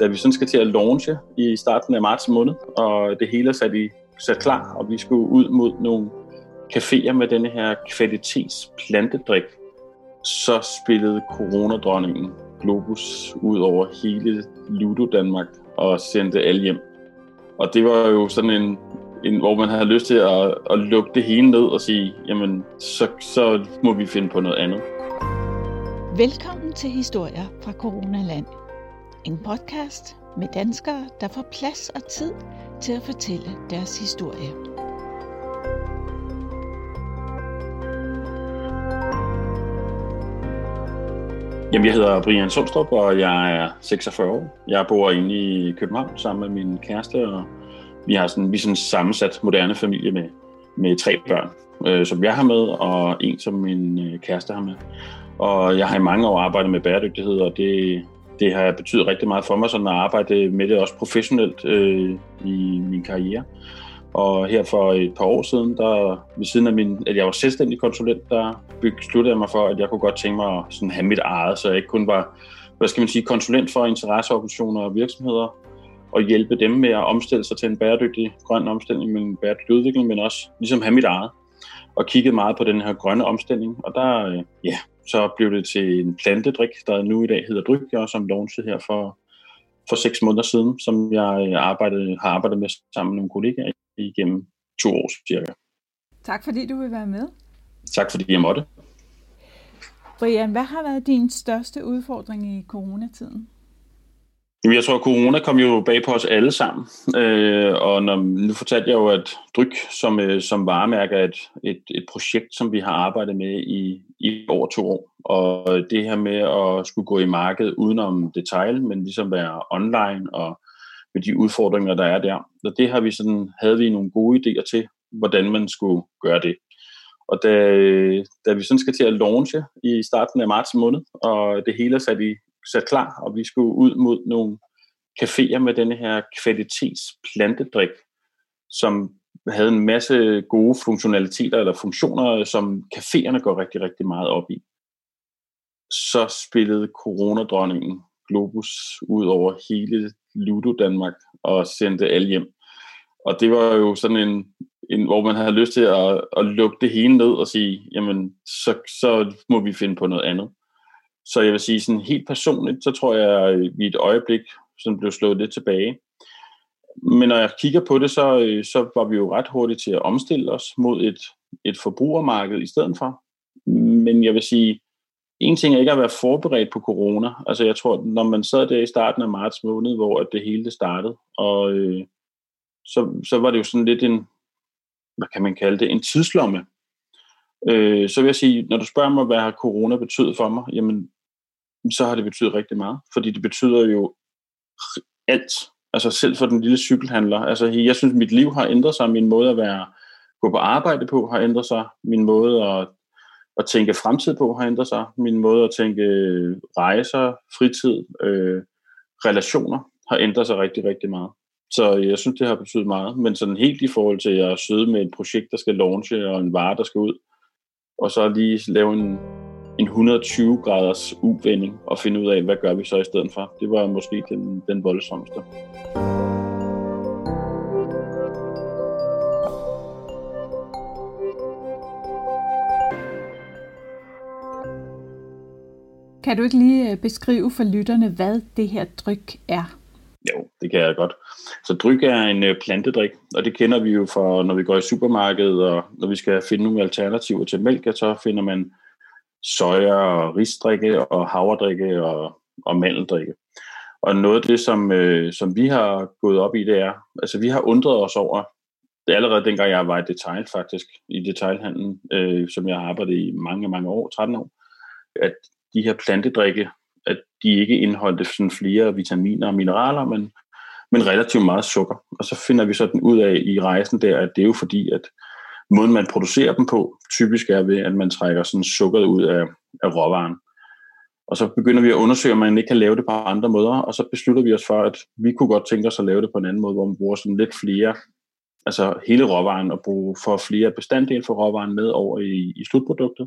da vi sådan skal til at launche i starten af marts måned, og det hele er sat, i, sat klar, og vi skulle ud mod nogle caféer med denne her kvalitets plantedrik, så spillede coronadronningen Globus ud over hele Ludo Danmark og sendte alle hjem. Og det var jo sådan en, en hvor man havde lyst til at, at lukke det hele ned og sige, jamen, så, så må vi finde på noget andet. Velkommen til Historier fra Coronaland. En podcast med danskere, der får plads og tid til at fortælle deres historie. Jamen, jeg hedder Brian Sundstrup, og jeg er 46 år. Jeg bor inde i København sammen med min kæreste, og vi har sådan, vi er sådan en sammensat moderne familie med, med tre børn, øh, som jeg har med, og en, som min øh, kæreste har med. Og jeg har i mange år arbejdet med bæredygtighed, og det, det har betydet rigtig meget for mig sådan at arbejde med det også professionelt øh, i min karriere. Og her for et par år siden, der, ved siden af min, at jeg var selvstændig konsulent, der besluttede jeg mig for, at jeg kunne godt tænke mig at sådan have mit eget, så jeg ikke kun var hvad skal man sige, konsulent for interesseorganisationer og virksomheder, og hjælpe dem med at omstille sig til en bæredygtig grøn omstilling, med en bæredygtig udvikling, men også ligesom have mit eget. Og kiggede meget på den her grønne omstilling, og der, øh, ja, så blev det til en plantedrik, der nu i dag hedder Dryg, og som launchede her for, for seks måneder siden, som jeg øh, arbejdede, har arbejdet med sammen med nogle kollegaer igennem to år cirka. Tak fordi du vil være med. Tak fordi jeg måtte. Brian, hvad har været din største udfordring i coronatiden? Jamen, jeg tror, at corona kom jo bag på os alle sammen. Øh, og når, nu fortalte jeg jo, at Dryk som, øh, som varemærke er et, et, et projekt, som vi har arbejdet med i, i over to år. Og det her med at skulle gå i markedet udenom detail, men ligesom være online og med de udfordringer, der er der. Og det har vi sådan, havde vi nogle gode idéer til, hvordan man skulle gøre det. Og da, da vi sådan skal til at launche i starten af marts måned, og det hele er sat, i, sat klar, og vi skulle ud mod nogle caféer med denne her kvalitets plantedrik, som havde en masse gode funktionaliteter eller funktioner, som caféerne går rigtig, rigtig meget op i. Så spillede coronadronningen Globus ud over hele Ludo Danmark og sendte alle hjem. Og det var jo sådan en, en hvor man havde lyst til at, at lukke det hele ned og sige, jamen, så, så må vi finde på noget andet. Så jeg vil sige, sådan helt personligt, så tror jeg, at vi et øjeblik sådan blev slået lidt tilbage. Men når jeg kigger på det, så, øh, så var vi jo ret hurtige til at omstille os mod et, et forbrugermarked i stedet for. Men jeg vil sige, en ting er ikke at være forberedt på corona. Altså jeg tror, når man sad der i starten af marts måned, hvor det hele det startede, og øh, så, så var det jo sådan lidt en, hvad kan man kalde det, en tidslomme. Øh, så vil jeg sige, når du spørger mig, hvad har corona betydet for mig, jamen, så har det betydet rigtig meget. Fordi det betyder jo alt. Altså selv for den lille cykelhandler. Altså jeg synes, mit liv har ændret sig. Min måde at være gå på arbejde på har ændret sig. Min måde at at tænke fremtid på har ændret sig. Min måde at tænke rejser, fritid, øh, relationer har ændret sig rigtig, rigtig meget. Så jeg synes, det har betydet meget. Men sådan helt i forhold til at sidde med et projekt, der skal launche, og en vare, der skal ud, og så lige lave en, en 120 graders uvending og finde ud af, hvad gør vi så i stedet for. Det var måske den, den voldsomste. Kan du ikke lige øh, beskrive for lytterne, hvad det her dryk er? Jo, det kan jeg godt. Så dryk er en øh, plantedrik, og det kender vi jo fra, når vi går i supermarkedet, og når vi skal finde nogle alternativer til mælk, så finder man soja og risdrikke og havredrikke og, og mandeldrikke. Og noget af det, som, øh, som vi har gået op i, det er, altså vi har undret os over, det er allerede dengang jeg var i detail faktisk, i detailhandlen, øh, som jeg har arbejdet i mange, mange år, 13 år, at de her plantedrikke, at de ikke indeholdte sådan flere vitaminer og mineraler, men, men relativt meget sukker. Og så finder vi sådan ud af i rejsen der, at det er jo fordi, at måden man producerer dem på, typisk er ved, at man trækker sådan sukkeret ud af, af råvaren. Og så begynder vi at undersøge, om man ikke kan lave det på andre måder, og så beslutter vi os for, at vi kunne godt tænke os at lave det på en anden måde, hvor man bruger sådan lidt flere, altså hele råvaren, og bruge for flere bestanddele for råvaren med over i, i slutproduktet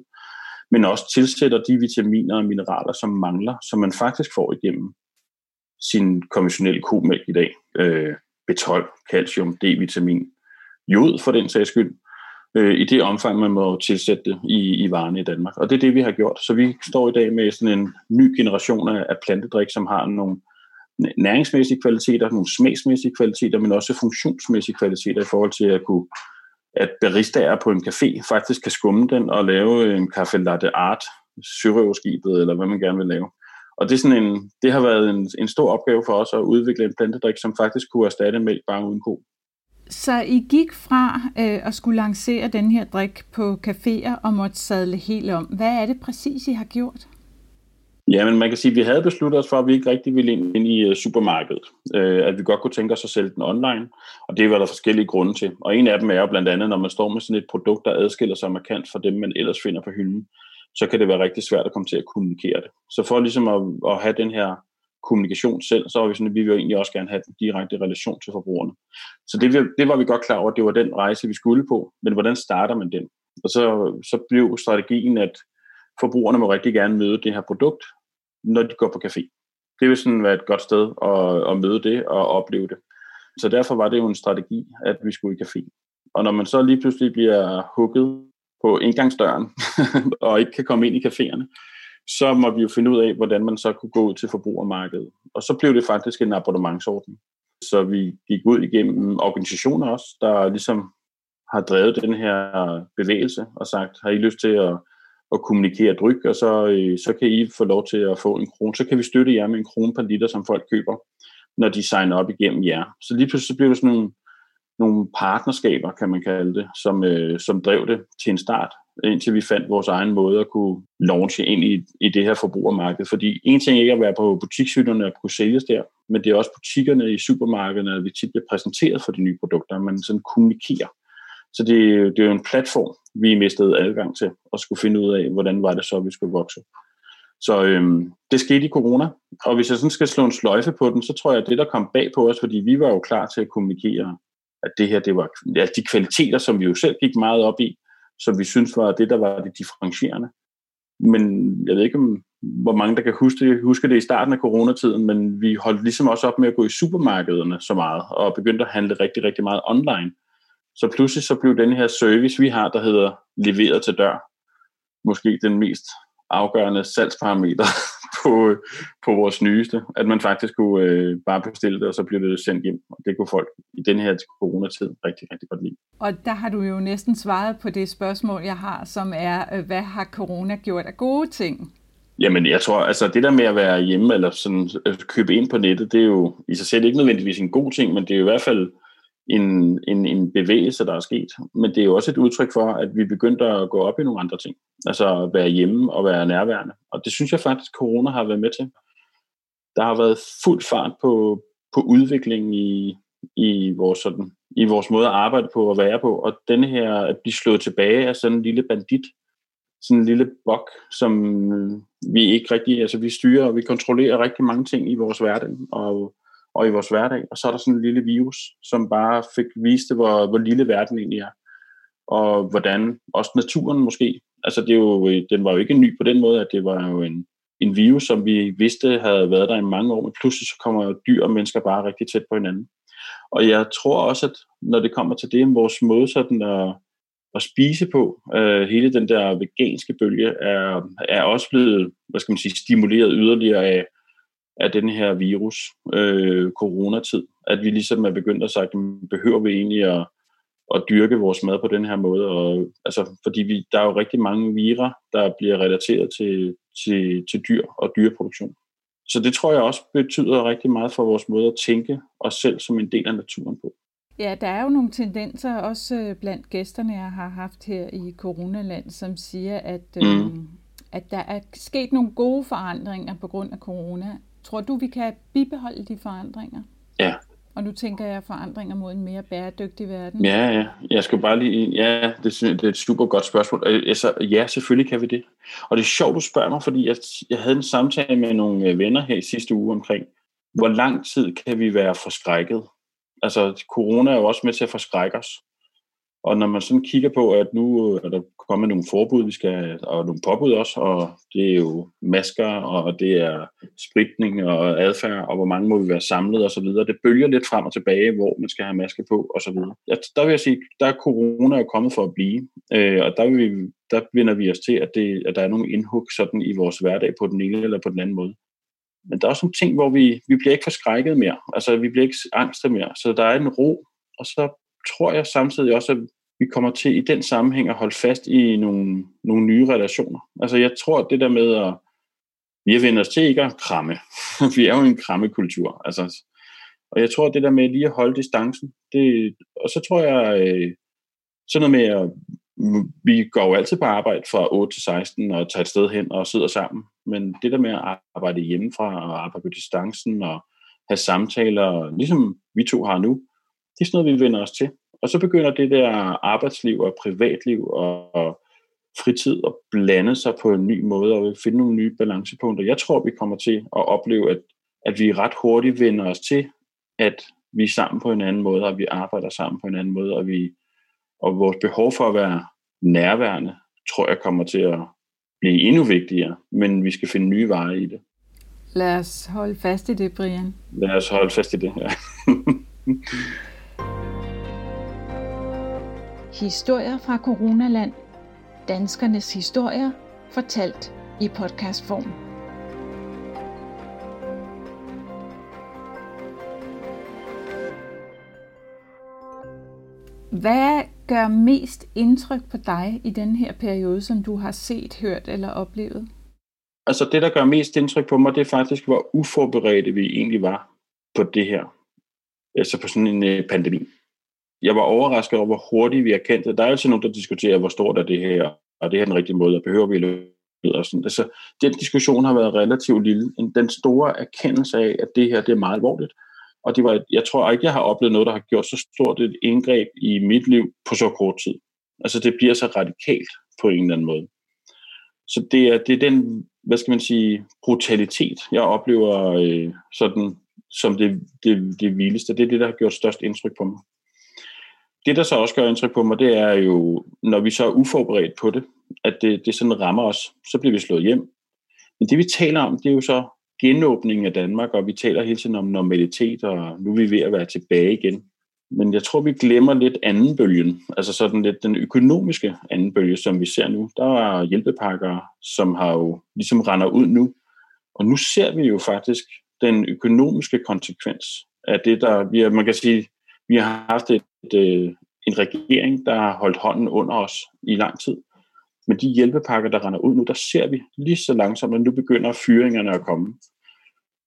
men også tilsætter de vitaminer og mineraler, som mangler, som man faktisk får igennem sin konventionelle komælk i dag. Øh, B12, calcium, D-vitamin, jod for den sags skyld, øh, i det omfang, man må tilsætte det i, i varerne i Danmark. Og det er det, vi har gjort. Så vi står i dag med sådan en ny generation af, af plantedrik, som har nogle næringsmæssige kvaliteter, nogle smagsmæssige kvaliteter, men også funktionsmæssige kvaliteter i forhold til at kunne at baristaer på en café faktisk kan skumme den og lave en kaffe latte art, sørøverskibet, eller hvad man gerne vil lave. Og det, er sådan en, det har været en, en stor opgave for os at udvikle en plantedrik, som faktisk kunne erstatte mælk bare uden ko. Så I gik fra øh, at skulle lancere den her drik på caféer og måtte sadle helt om. Hvad er det præcis, I har gjort? Ja, men man kan sige, at vi havde besluttet os for, at vi ikke rigtig ville ind, ind i uh, supermarkedet. Uh, at vi godt kunne tænke os at sælge den online, og det var der forskellige grunde til. Og en af dem er jo blandt andet, når man står med sådan et produkt, der adskiller sig markant fra dem, man ellers finder på hylden, så kan det være rigtig svært at komme til at kommunikere det. Så for ligesom at, at have den her kommunikation selv, så var vi sådan, at vi vil egentlig også gerne have en direkte relation til forbrugerne. Så det, det var vi godt klar over, at det var den rejse, vi skulle på. Men hvordan starter man den? Og så, så blev strategien, at forbrugerne må rigtig gerne møde det her produkt, når de går på café. Det vil sådan være et godt sted at, at møde det og opleve det. Så derfor var det jo en strategi, at vi skulle i café. Og når man så lige pludselig bliver hugget på indgangsdøren og ikke kan komme ind i caféerne, så må vi jo finde ud af, hvordan man så kunne gå ud til forbrugermarkedet. Og så blev det faktisk en abonnementsordning. Så vi gik ud igennem organisationer også, der ligesom har drevet den her bevægelse og sagt, har I lyst til at, at kommunikere dryk, og så, øh, så kan I få lov til at få en krone. Så kan vi støtte jer med en krone per liter, som folk køber, når de signer op igennem jer. Så lige pludselig så blev det sådan nogle, nogle partnerskaber, kan man kalde det, som, øh, som drev det til en start indtil vi fandt vores egen måde at kunne launche ind i, i det her forbrugermarked. Fordi en ting er ikke at være på butikshylderne og kunne sælges der, men det er også butikkerne i supermarkederne, at vi tit bliver præsenteret for de nye produkter, man sådan kommunikerer. Så det, det er jo en platform, vi mistede adgang til, og skulle finde ud af, hvordan var det så, vi skulle vokse. Så øhm, det skete i corona, og hvis jeg sådan skal slå en sløjfe på den, så tror jeg, at det, der kom bag på os, fordi vi var jo klar til at kommunikere, at det her, det var altså de kvaliteter, som vi jo selv gik meget op i, som vi synes var det, der var det differentierende. Men jeg ved ikke, hvor mange der kan huske det, huske det i starten af coronatiden, men vi holdt ligesom også op med at gå i supermarkederne så meget, og begyndte at handle rigtig, rigtig meget online. Så pludselig så blev den her service, vi har, der hedder leveret til dør, måske den mest afgørende salgsparameter på, på vores nyeste, at man faktisk kunne øh, bare bestille det, og så blev det sendt hjem. Og det kunne folk i den her coronatid rigtig, rigtig godt lide. Og der har du jo næsten svaret på det spørgsmål, jeg har, som er, øh, hvad har corona gjort af gode ting? Jamen, jeg tror, altså det der med at være hjemme eller sådan, øh, købe ind på nettet, det er jo i sig selv ikke nødvendigvis en god ting, men det er jo i hvert fald en, en, en bevægelse, der er sket. Men det er jo også et udtryk for, at vi begyndte at gå op i nogle andre ting. Altså at være hjemme og være nærværende. Og det synes jeg faktisk, corona har været med til. Der har været fuld fart på, på udviklingen i, i, vores, sådan, i vores måde at arbejde på og være på. Og den her, at blive slået tilbage af sådan en lille bandit, sådan en lille bok, som vi ikke rigtig, altså vi styrer og vi kontrollerer rigtig mange ting i vores hverdag. Og og i vores hverdag. Og så er der sådan en lille virus, som bare fik vist, hvor, hvor lille verden egentlig er. Og hvordan også naturen måske, altså det er jo, øh, den var jo ikke ny på den måde, at det var jo en, en virus, som vi vidste havde været der i mange år, men pludselig så kommer dyr og mennesker bare rigtig tæt på hinanden. Og jeg tror også, at når det kommer til det, vores måde sådan at, at spise på, øh, hele den der veganske bølge, er, er også blevet, hvad skal man sige, stimuleret yderligere af, af den her virus, øh, coronatid, at vi ligesom er begyndt at sige, behøver vi egentlig at, at dyrke vores mad på den her måde, og, altså, fordi vi, der er jo rigtig mange virer, der bliver relateret til, til, til dyr og dyreproduktion. Så det tror jeg også betyder rigtig meget for vores måde at tænke os selv som en del af naturen på. Ja, der er jo nogle tendenser også øh, blandt gæsterne, jeg har haft her i Coronaland, som siger, at, mm. øh, at der er sket nogle gode forandringer på grund af corona. Tror du, vi kan bibeholde de forandringer? Ja. Og nu tænker jeg forandringer mod en mere bæredygtig verden. Ja, ja. Jeg skal bare lige... Ja, det, det er et super godt spørgsmål. Altså, ja, selvfølgelig kan vi det. Og det er sjovt, du spørger mig, fordi jeg, jeg havde en samtale med nogle øh, venner her i sidste uge omkring, hvor lang tid kan vi være forskrækket? Altså, corona er jo også med til at forskrække os. Og når man sådan kigger på, at nu øh, er der kommet nogle forbud, vi skal, og nogle påbud også, og det er jo masker, og det er spritning og adfærd, og hvor mange må vi være samlet og så videre. Det bølger lidt frem og tilbage, hvor man skal have maske på og så videre. Ja, der vil jeg sige, der er corona jo kommet for at blive, øh, og der, vil vi, der vinder vi os til, at, det, at der er nogle indhug sådan i vores hverdag på den ene eller på den anden måde. Men der er også nogle ting, hvor vi, vi bliver ikke forskrækket mere. Altså, vi bliver ikke angste mere. Så der er en ro, og så tror jeg samtidig også, at vi kommer til i den sammenhæng at holde fast i nogle, nogle nye relationer. Altså jeg tror, at det der med at vi har vendt os til ikke at kramme. vi er jo en krammekultur. Altså, og jeg tror, at det der med lige at holde distancen, det, og så tror jeg, øh, sådan noget med, at vi går jo altid på arbejde fra 8 til 16 og tager et sted hen og sidder sammen. Men det der med at arbejde hjemmefra og arbejde på distancen og have samtaler, ligesom vi to har nu, det er sådan noget, vi vender os til. Og så begynder det der arbejdsliv og privatliv og, og fritid at blande sig på en ny måde og finde nogle nye balancepunkter. Jeg tror, vi kommer til at opleve, at, at vi ret hurtigt vender os til, at vi er sammen på en anden måde, og vi arbejder sammen på en anden måde, og, vi, og vores behov for at være nærværende, tror jeg kommer til at blive endnu vigtigere, men vi skal finde nye veje i det. Lad os holde fast i det, Brian. Lad os holde fast i det, ja. Historier fra Coronaland. Danskernes historier fortalt i podcastform. Hvad gør mest indtryk på dig i den her periode, som du har set, hørt eller oplevet? Altså det, der gør mest indtryk på mig, det er faktisk, hvor uforberedte vi egentlig var på det her. Altså på sådan en øh, pandemi jeg var overrasket over, hvor hurtigt vi erkendte det. Der er altid nogen, der diskuterer, hvor stort er det her, og det her er den rigtige måde, og behøver vi løbe? og sådan. Altså, den diskussion har været relativt lille. Den store erkendelse af, at det her det er meget alvorligt. Og det var, jeg tror ikke, jeg har oplevet noget, der har gjort så stort et indgreb i mit liv på så kort tid. Altså det bliver så radikalt på en eller anden måde. Så det er, det er den, hvad skal man sige, brutalitet, jeg oplever øh, sådan, som det, det, det vildeste. Det er det, der har gjort størst indtryk på mig det, der så også gør indtryk på mig, det er jo, når vi så er uforberedt på det, at det, det sådan rammer os, så bliver vi slået hjem. Men det, vi taler om, det er jo så genåbningen af Danmark, og vi taler hele tiden om normalitet, og nu er vi ved at være tilbage igen. Men jeg tror, vi glemmer lidt anden bølgen, altså sådan lidt den økonomiske anden bølge, som vi ser nu. Der er hjælpepakker, som har jo ligesom render ud nu. Og nu ser vi jo faktisk den økonomiske konsekvens af det, der vi, man kan sige, vi har haft et, et, øh, en regering, der har holdt hånden under os i lang tid. Men de hjælpepakker, der render ud nu, der ser vi lige så langsomt, at nu begynder fyringerne at komme.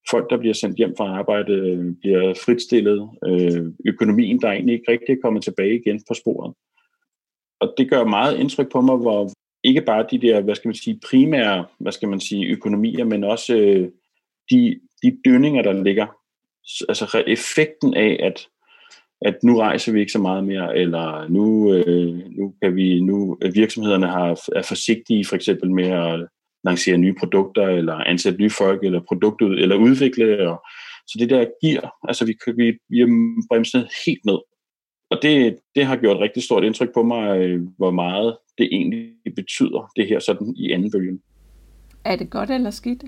Folk, der bliver sendt hjem fra arbejde, øh, bliver fritstillet. Øh, økonomien, der egentlig ikke rigtig er kommet tilbage igen på sporet. Og det gør meget indtryk på mig, hvor ikke bare de der, hvad skal man sige, primære, hvad skal man sige, økonomier, men også øh, de, de dønninger, der ligger. Altså effekten af, at at nu rejser vi ikke så meget mere, eller nu, øh, nu kan vi, nu øh, virksomhederne har, er forsigtige for eksempel med at lancere nye produkter, eller ansætte nye folk, eller produkter, eller udvikle. Og, så det der giver, altså vi, vi, vi er bremset helt ned. Og det, det har gjort rigtig stort indtryk på mig, øh, hvor meget det egentlig betyder, det her sådan i anden bølgen. Er det godt eller skidt?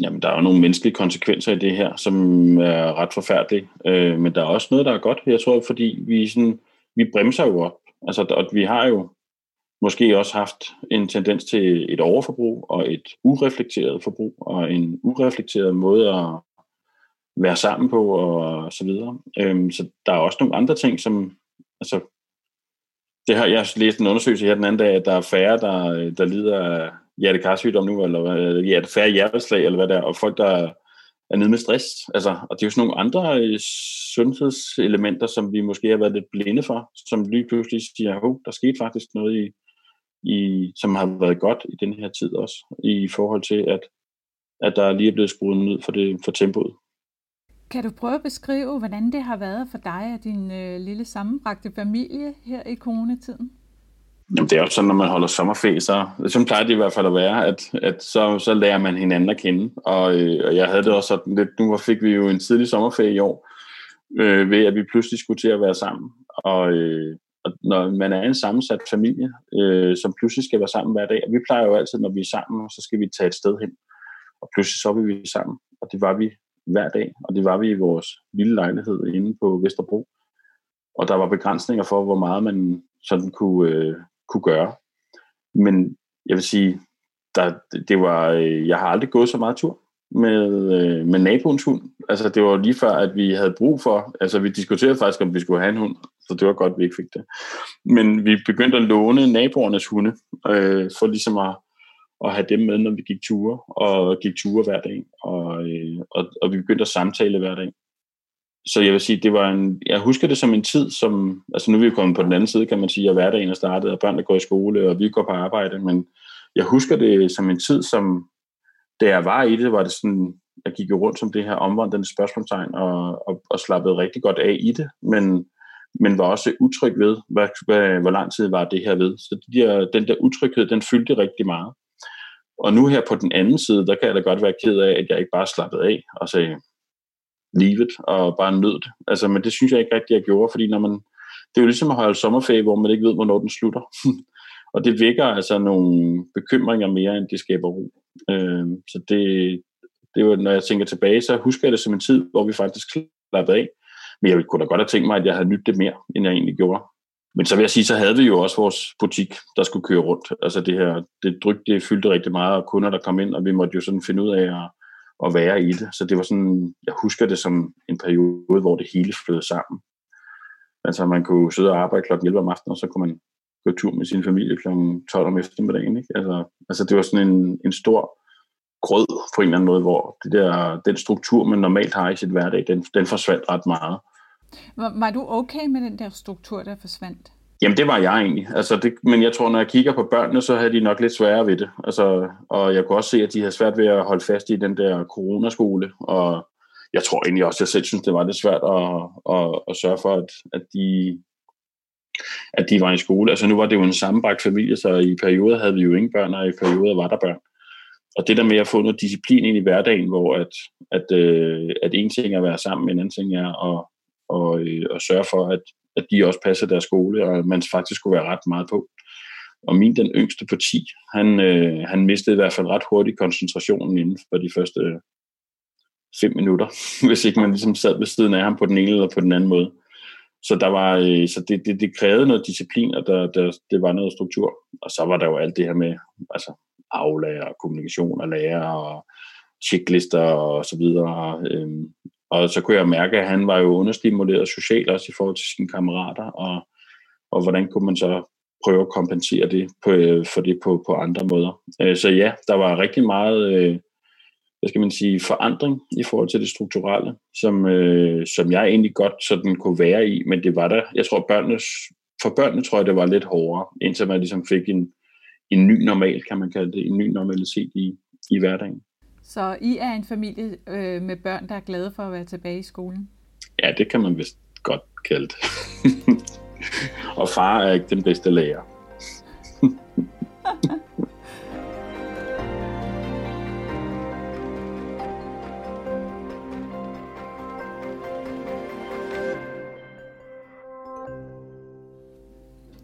Jamen, der er jo nogle menneskelige konsekvenser i det her, som er ret forfærdelige. Øh, men der er også noget, der er godt. Jeg tror, fordi vi, sådan, vi bremser jo op. Altså, og vi har jo måske også haft en tendens til et overforbrug og et ureflekteret forbrug og en ureflekteret måde at være sammen på og så videre. Øhm, så der er også nogle andre ting, som altså, det har jeg læst en undersøgelse her den anden dag, at der er færre, der, der lider af hjertekarsygdom nu, eller øh, hjerte, færre hjerteslag, eller hvad der og folk, der er nede med stress. Altså, og det er jo sådan nogle andre øh, sundhedselementer, som vi måske har været lidt blinde for, som lige pludselig siger, at der skete faktisk noget, i, i, som har været godt i den her tid også, i forhold til, at, at der lige er blevet skruet ned for, det, for tempoet. Kan du prøve at beskrive, hvordan det har været for dig og din øh, lille sammenbragte familie her i coronatiden? Jamen, det er jo sådan, når man holder sommerferie, så sådan plejer det i hvert fald at være, at, at så, så lærer man hinanden at kende. Og, øh, og jeg havde det også sådan lidt, nu fik vi jo en tidlig sommerferie i år, øh, ved at vi pludselig skulle til at være sammen. Og, øh, og når man er en sammensat familie, øh, som pludselig skal være sammen hver dag, og vi plejer jo altid, når vi er sammen, så skal vi tage et sted hen, og pludselig så var vi sammen, og det var vi hver dag, og det var vi i vores lille lejlighed inde på Vesterbro, og der var begrænsninger for, hvor meget man sådan kunne, øh, kunne gøre. Men jeg vil sige, der, det var, øh, jeg har aldrig gået så meget tur med, øh, med naboens hund. Altså, det var lige før, at vi havde brug for, altså vi diskuterede faktisk, om vi skulle have en hund, så det var godt, at vi ikke fik det. Men vi begyndte at låne naboernes hunde, øh, for ligesom at, at have dem med, når vi gik ture, og gik ture hver dag, og, øh, og, og vi begyndte at samtale hver dag. Så jeg vil sige, det var en, jeg husker det som en tid, som, altså nu er vi jo kommet på den anden side, kan man sige, at hverdagen er startet, og børnene går i skole, og vi går på arbejde, men jeg husker det som en tid, som, da jeg var i det, var det sådan, jeg gik jo rundt som det her omvandrende spørgsmålstegn, og, og, og slappede rigtig godt af i det, men, men var også utryg ved, hvad, hvad, hvor lang tid var det her ved. Så de der, den der utryghed, den fyldte rigtig meget. Og nu her på den anden side, der kan jeg da godt være ked af, at jeg ikke bare slappede af og sagde, livet og bare nød det. Altså, men det synes jeg ikke rigtig, jeg gjorde, fordi når man, det er jo ligesom at holde sommerferie, hvor man ikke ved, hvornår den slutter. og det vækker altså nogle bekymringer mere, end det skaber ro. Øh, så det, det var, når jeg tænker tilbage, så husker jeg det som en tid, hvor vi faktisk slappede af. Men jeg kunne da godt have tænkt mig, at jeg havde nyttet det mere, end jeg egentlig gjorde. Men så vil jeg sige, så havde vi jo også vores butik, der skulle køre rundt. Altså det her, det drygt, det fyldte rigtig meget, og kunder, der kom ind, og vi måtte jo sådan finde ud af at, at være i det. Så det var sådan, jeg husker det som en periode, hvor det hele flød sammen. Altså man kunne sidde og arbejde klokken 11 om aftenen, og så kunne man gå tur med sin familie kl. 12 om eftermiddagen. Ikke? Altså, altså det var sådan en, en stor grød på en eller anden måde, hvor det der, den struktur, man normalt har i sit hverdag, den, den forsvandt ret meget. Var, var du okay med den der struktur, der forsvandt? Jamen det var jeg egentlig. Altså det, men jeg tror, når jeg kigger på børnene, så havde de nok lidt sværere ved det. Altså, og jeg kunne også se, at de havde svært ved at holde fast i den der coronaskole. Og jeg tror egentlig også, at jeg selv synes, det var lidt svært at, at, at sørge for, at, at de at de var i skole. Altså nu var det jo en sammenbragt familie, så i perioder havde vi jo ingen børn, og i perioder var der børn. Og det der med at få noget disciplin ind i hverdagen, hvor at, at, øh, at en ting er at være sammen, en anden ting er at, og, at, øh, at sørge for, at, at de også passer deres skole, og man faktisk skulle være ret meget på. Og min, den yngste på 10, han, øh, han mistede i hvert fald ret hurtigt koncentrationen inden for de første øh, fem minutter, hvis ikke man ligesom sad ved siden af ham på den ene eller på den anden måde. Så, der var, øh, så det, det, det krævede noget disciplin, og der, der, det var noget struktur. Og så var der jo alt det her med altså, aflærer, og kommunikation og lærer og checklister og så videre. Øhm, og så kunne jeg mærke, at han var jo understimuleret socialt også i forhold til sine kammerater, og, og hvordan kunne man så prøve at kompensere det på, øh, for det på, på andre måder. Øh, så ja, der var rigtig meget øh, hvad skal man sige, forandring i forhold til det strukturelle, som, som jeg egentlig godt sådan kunne være i, men det var der, jeg tror børnenes, for børnene tror jeg, det var lidt hårdere, indtil man ligesom fik en, en ny normal, kan man kalde det, en ny normalitet i, i hverdagen. Så I er en familie øh, med børn, der er glade for at være tilbage i skolen? Ja, det kan man vist godt kalde det. Og far er ikke den bedste lærer.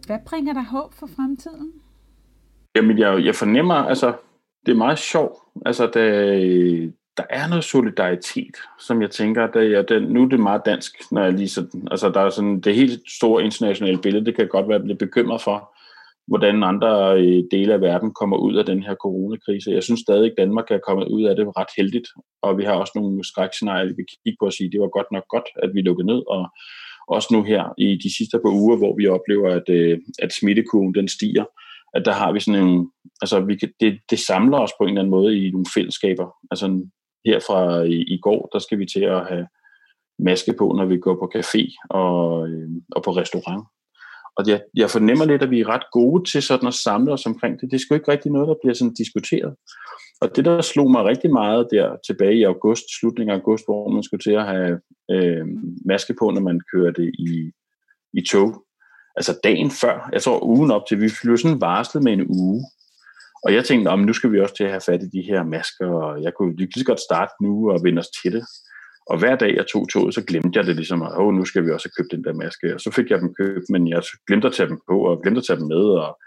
Hvad bringer dig håb for fremtiden? Jamen, jeg, jeg fornemmer, altså, det er meget sjovt. Altså, der, der er noget solidaritet, som jeg tænker, der, ja, den, nu er det meget dansk, når jeg lige sådan, altså, der er sådan, det helt store internationale billede, det kan godt være lidt bekymret for, hvordan andre øh, dele af verden kommer ud af den her coronakrise. Jeg synes stadig, at Danmark er kommet ud af det ret heldigt, og vi har også nogle skrækscenarier, vi kan kigge på og sige, at det var godt nok godt, at vi lukkede ned, og også nu her i de sidste par uger, hvor vi oplever, at, øh, at smittekurven den stiger, at der har vi sådan en, altså vi kan, det, det samler os på en eller anden måde i nogle fællesskaber. Altså her fra i, i går, der skal vi til at have maske på, når vi går på café og, øh, og på restaurant. Og jeg, jeg fornemmer lidt, at vi er ret gode til sådan at samle os omkring det. Det er sgu ikke rigtig noget, der bliver sådan diskuteret. Og det, der slog mig rigtig meget der tilbage i august, slutningen af august, hvor man skulle til at have øh, maske på, når man kørte i, i tog. Altså dagen før, jeg tror ugen op til, vi blev sådan varslet med en uge. Og jeg tænkte, om nu skal vi også til at have fat i de her masker, og jeg kunne lige så godt starte nu og vende os til det. Og hver dag jeg tog toget, så glemte jeg det ligesom, at oh, nu skal vi også have købt den der maske. Og så fik jeg dem købt, men jeg glemte at tage dem på, og glemte at tage dem med. Og,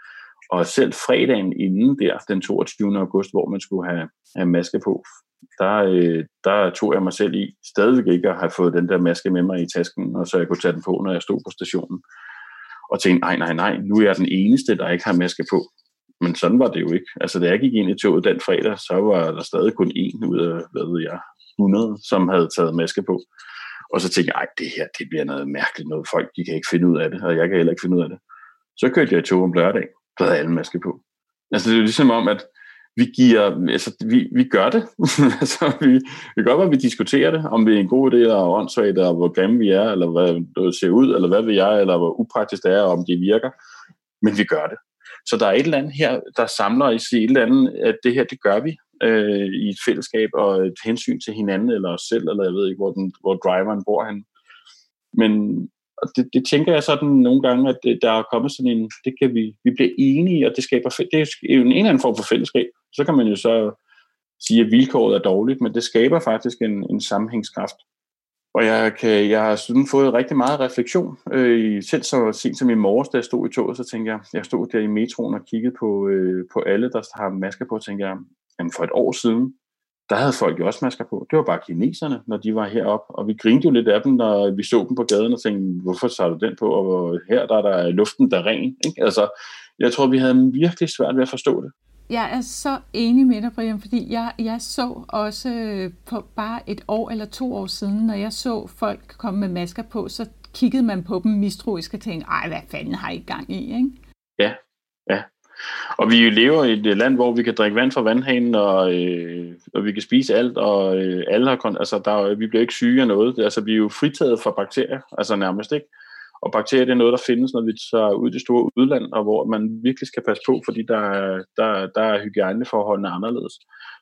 og selv fredagen inden der, den 22. august, hvor man skulle have, have maske på, der, øh, der tog jeg mig selv i stadigvæk ikke at have fået den der maske med mig i tasken, og så jeg kunne tage den på, når jeg stod på stationen. Og tænkte, nej, nej, nej, nu er jeg den eneste, der ikke har maske på. Men sådan var det jo ikke. Altså, da jeg gik ind i toget den fredag, så var der stadig kun en ud af, hvad ved jeg, 100, som havde taget maske på. Og så tænkte jeg, ej, det her, det bliver noget mærkeligt noget. Folk, de kan ikke finde ud af det, og jeg kan heller ikke finde ud af det. Så kørte jeg i tog om lørdag, der havde alle maske på. Altså, det er jo ligesom om, at vi giver, altså, vi, vi gør det. altså, vi, vi gør, hvad vi diskuterer det, om det er en god idé, eller åndssvagt, eller hvor grimme vi er, eller hvad det ser ud, eller hvad vi er, eller hvor upraktisk det er, om det virker. Men vi gør det. Så der er et eller andet her, der samler i sig et eller andet, at det her, det gør vi øh, i et fællesskab, og et hensyn til hinanden, eller os selv, eller jeg ved ikke, hvor, den, hvor driveren bor han. Men det, det tænker jeg sådan nogle gange, at der er kommet sådan en, det kan vi, vi bliver enige, og det skaber, det er en, en eller anden form for fællesskab. Så kan man jo så sige, at vilkåret er dårligt, men det skaber faktisk en, en sammenhængskraft. Og jeg, kan, jeg har sådan fået rigtig meget refleksion. Øh, selv så sent som i morges, da jeg stod i toget, så tænkte jeg, jeg stod der i metroen og kiggede på, øh, på alle, der har masker på, og tænkte jeg, jamen for et år siden, der havde folk jo også masker på. Det var bare kineserne, når de var heroppe. Og vi grinte jo lidt af dem, når vi så dem på gaden og tænkte, hvorfor tager du den på? Og her der er der luften, der er ren. Ikke? Altså, jeg tror, vi havde virkelig svært ved at forstå det. Jeg er så enig med dig, Brian, fordi jeg, jeg så også øh, på bare et år eller to år siden, når jeg så folk komme med masker på, så kiggede man på dem mistroisk og tænkte, ej, hvad fanden har I gang i, ikke? Ja, ja. Og vi lever i et land, hvor vi kan drikke vand fra vandhanen, og, øh, og vi kan spise alt, og øh, alle har, altså, der, vi bliver ikke syge af noget. Altså, vi er jo fritaget for bakterier, altså nærmest ikke. Og bakterier det er noget, der findes, når vi tager ud i det store udland, og hvor man virkelig skal passe på, fordi der, der, der er hygiejneforholdene anderledes.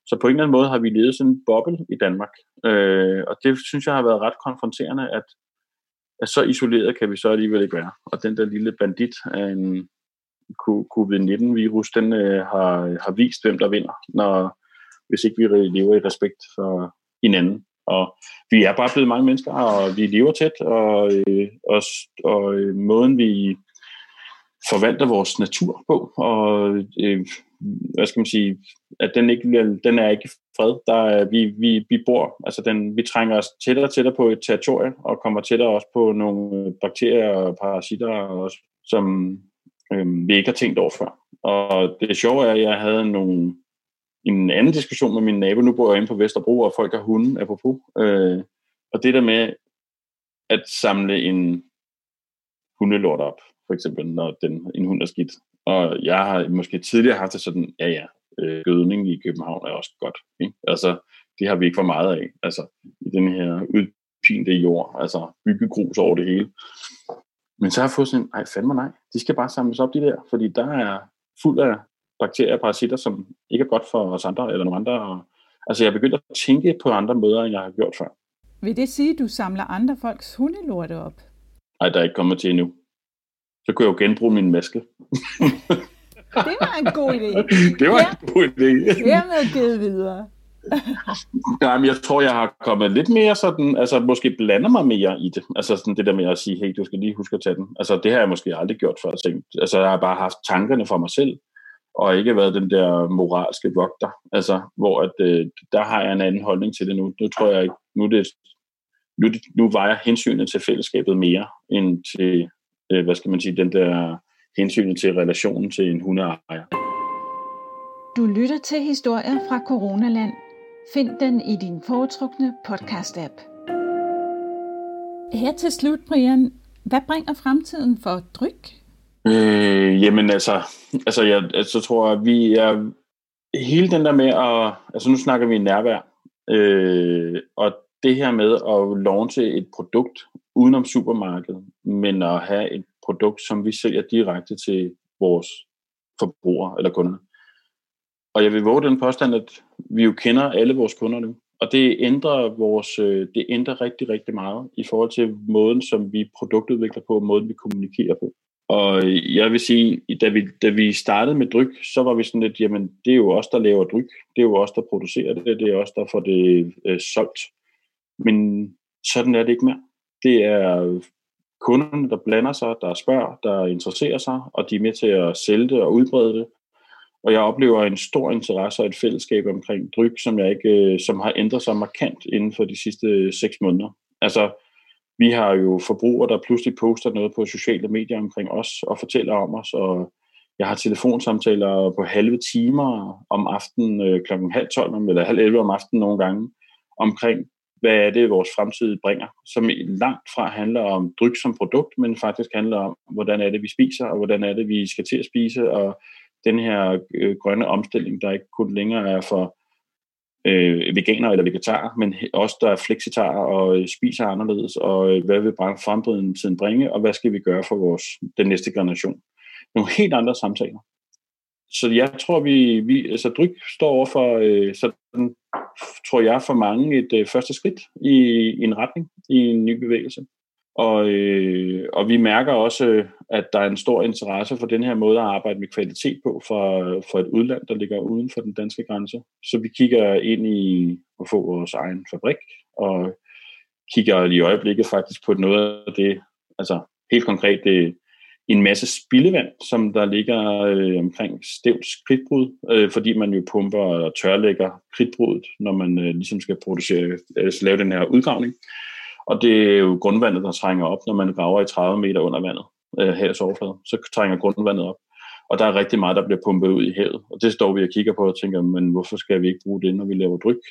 Så på en eller anden måde har vi levet sådan en boble i Danmark. Øh, og det synes jeg har været ret konfronterende, at, at så isoleret kan vi så alligevel ikke være. Og den der lille bandit af en covid-19-virus, den øh, har, har vist, hvem der vinder, når, hvis ikke vi lever i respekt for hinanden. Og vi er bare blevet mange mennesker, og vi lever tæt, og, øh, og, og øh, måden vi forvalter vores natur på, og øh, hvad skal man sige, at den ikke den er ikke fred. Der er, vi, vi, vi bor, altså den, vi trænger os tættere og tættere på et territorie, og kommer tættere også på nogle bakterier og parasitter, også, som øh, vi ikke har tænkt over før. Og det sjove er, at jeg havde nogle en anden diskussion med min nabo. Nu bor jeg inde på Vesterbro, og folk har hunde, apropos. Øh, og det der med at samle en hundelort op, for eksempel, når den, en hund er skidt. Og jeg har måske tidligere haft det sådan, ja ja, øh, gødning i København er også godt. Ikke? Altså, det har vi ikke for meget af. Altså, i den her udpinte jord, altså byggegrus over det hele. Men så har jeg fået sådan, nej, fandme nej, de skal bare samles op, de der, fordi der er fuld af bakterier og parasitter, som ikke er godt for os andre eller nogle andre. Og, altså jeg er begyndt at tænke på andre måder, end jeg har gjort før. Vil det sige, at du samler andre folks hundelorte op? Nej, der er ikke kommet til endnu. Så kunne jeg jo genbruge min maske. det var en god idé. det var ja. en god idé. Hermed givet videre. Nej, men jeg tror, jeg har kommet lidt mere sådan, altså måske blander mig mere i det. Altså sådan det der med at sige, hey, du skal lige huske at tage den. Altså det har jeg måske aldrig gjort før. Altså jeg har bare haft tankerne for mig selv og ikke været den der moralske vogter. Altså, hvor at, øh, der har jeg en anden holdning til det nu. Nu tror jeg ikke, nu, det, nu, nu vejer hensynet til fællesskabet mere, end til, øh, hvad skal man sige, den der hensynet til relationen til en hundeejer. Du lytter til historier fra Coronaland. Find den i din foretrukne podcast-app. Her til slut, Brian, hvad bringer fremtiden for dryk? Øh, jamen altså, altså jeg altså, tror, at vi er hele den der med at, altså nu snakker vi nærvær, øh, og det her med at launche et produkt udenom supermarkedet, men at have et produkt, som vi sælger direkte til vores forbrugere eller kunder. Og jeg vil våge den påstand, at vi jo kender alle vores kunder nu. Og det ændrer, vores, øh, det ændrer rigtig, rigtig meget i forhold til måden, som vi produktudvikler på, og måden, vi kommunikerer på. Og jeg vil sige, da vi, da vi startede med dryk, så var vi sådan lidt, jamen det er jo os, der laver dryk. Det er jo os, der producerer det. Det er os, der får det øh, solgt. Men sådan er det ikke mere. Det er kunderne, der blander sig, der spørger, der interesserer sig, og de er med til at sælge det og udbrede det. Og jeg oplever en stor interesse og et fællesskab omkring dryg, som, jeg ikke, øh, som har ændret sig markant inden for de sidste seks måneder. Altså, vi har jo forbrugere, der pludselig poster noget på sociale medier omkring os og fortæller om os, og jeg har telefonsamtaler på halve timer om aftenen øh, klokken halv 12 eller halv 11 om aftenen nogle gange omkring, hvad er det, vores fremtid bringer, som langt fra handler om dryg som produkt, men faktisk handler om, hvordan er det, vi spiser, og hvordan er det, vi skal til at spise, og den her øh, grønne omstilling, der ikke kun længere er for øh, veganer eller vegetarer, men også der er flexitarer og øh, spiser anderledes, og øh, hvad vil fremtiden bringe, og hvad skal vi gøre for vores, den næste generation. Nogle helt andre samtaler. Så jeg tror, vi, vi altså Dryg står over for, øh, sådan, tror jeg, for mange et øh, første skridt i, i en retning, i en ny bevægelse. Og, øh, og vi mærker også, at der er en stor interesse for den her måde at arbejde med kvalitet på for, for et udland, der ligger uden for den danske grænse. Så vi kigger ind i at få vores egen fabrik, og kigger i øjeblikket faktisk på noget af det, altså helt konkret det, en masse spildevand, som der ligger øh, omkring stævns kridtbrud, øh, fordi man jo pumper og tørlægger kridtbrudet, når man øh, ligesom skal producere, altså lave den her udgravning. Og det er jo grundvandet, der trænger op, når man graver i 30 meter under vandet, øh, havets overflade. Så trænger grundvandet op. Og der er rigtig meget, der bliver pumpet ud i havet. Og det står vi og kigger på og tænker, men hvorfor skal vi ikke bruge det, når vi laver dryk?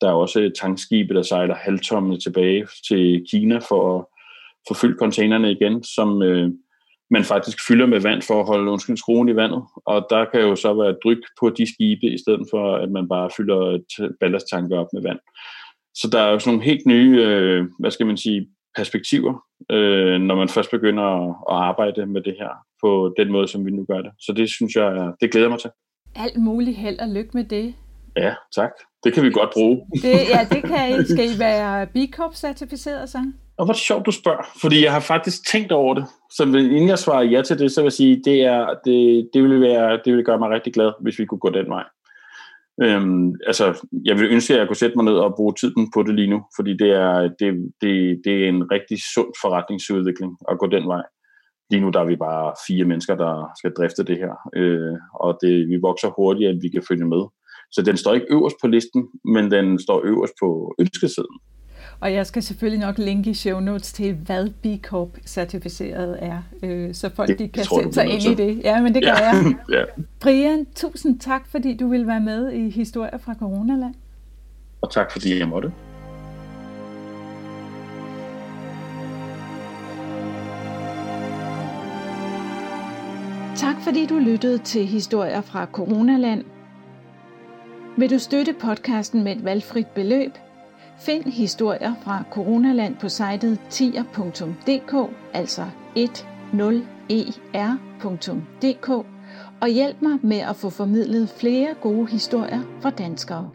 Der er også tankskibe, der sejler halvtomme tilbage til Kina for at forfylde containerne igen, som øh, man faktisk fylder med vand for at holde undskyld, skruen i vandet. Og der kan jo så være dryk på de skibe, i stedet for at man bare fylder ballasttanker op med vand. Så der er jo sådan nogle helt nye, øh, hvad skal man sige, perspektiver, øh, når man først begynder at, at arbejde med det her på den måde, som vi nu gør det. Så det synes jeg, det glæder mig til. Alt muligt held og lykke med det. Ja, tak. Det kan vi godt bruge. Det, ja, det kan I. Skal I være B Corp-certificeret så? Og hvor sjovt, du spørger, fordi jeg har faktisk tænkt over det. Så inden jeg svarer ja til det, så vil jeg sige, det, er, det, det, vil være, det vil gøre mig rigtig glad, hvis vi kunne gå den vej. Øhm, altså, jeg vil ønske, at jeg kunne sætte mig ned og bruge tiden på det lige nu, fordi det er, det, det, det er en rigtig sund forretningsudvikling at gå den vej. Lige nu der er vi bare fire mennesker, der skal drifte det her, øh, og det, vi vokser hurtigere, end vi kan følge med. Så den står ikke øverst på listen, men den står øverst på ønskesiden. Og jeg skal selvfølgelig nok linke i show notes til, hvad B Corp certificeret er, øh, så folk det, de kan sætte sig ind i det. Ja, men det gør ja. jeg. ja. Brian, tusind tak, fordi du vil være med i Historier fra Coronaland. Og tak, fordi jeg måtte. Tak fordi du lyttede til Historier fra Coronaland. Vil du støtte podcasten med et valgfrit beløb, Find historier fra Coronaland på sitet tier.dk, altså 10er.dk, og hjælp mig med at få formidlet flere gode historier fra danskere.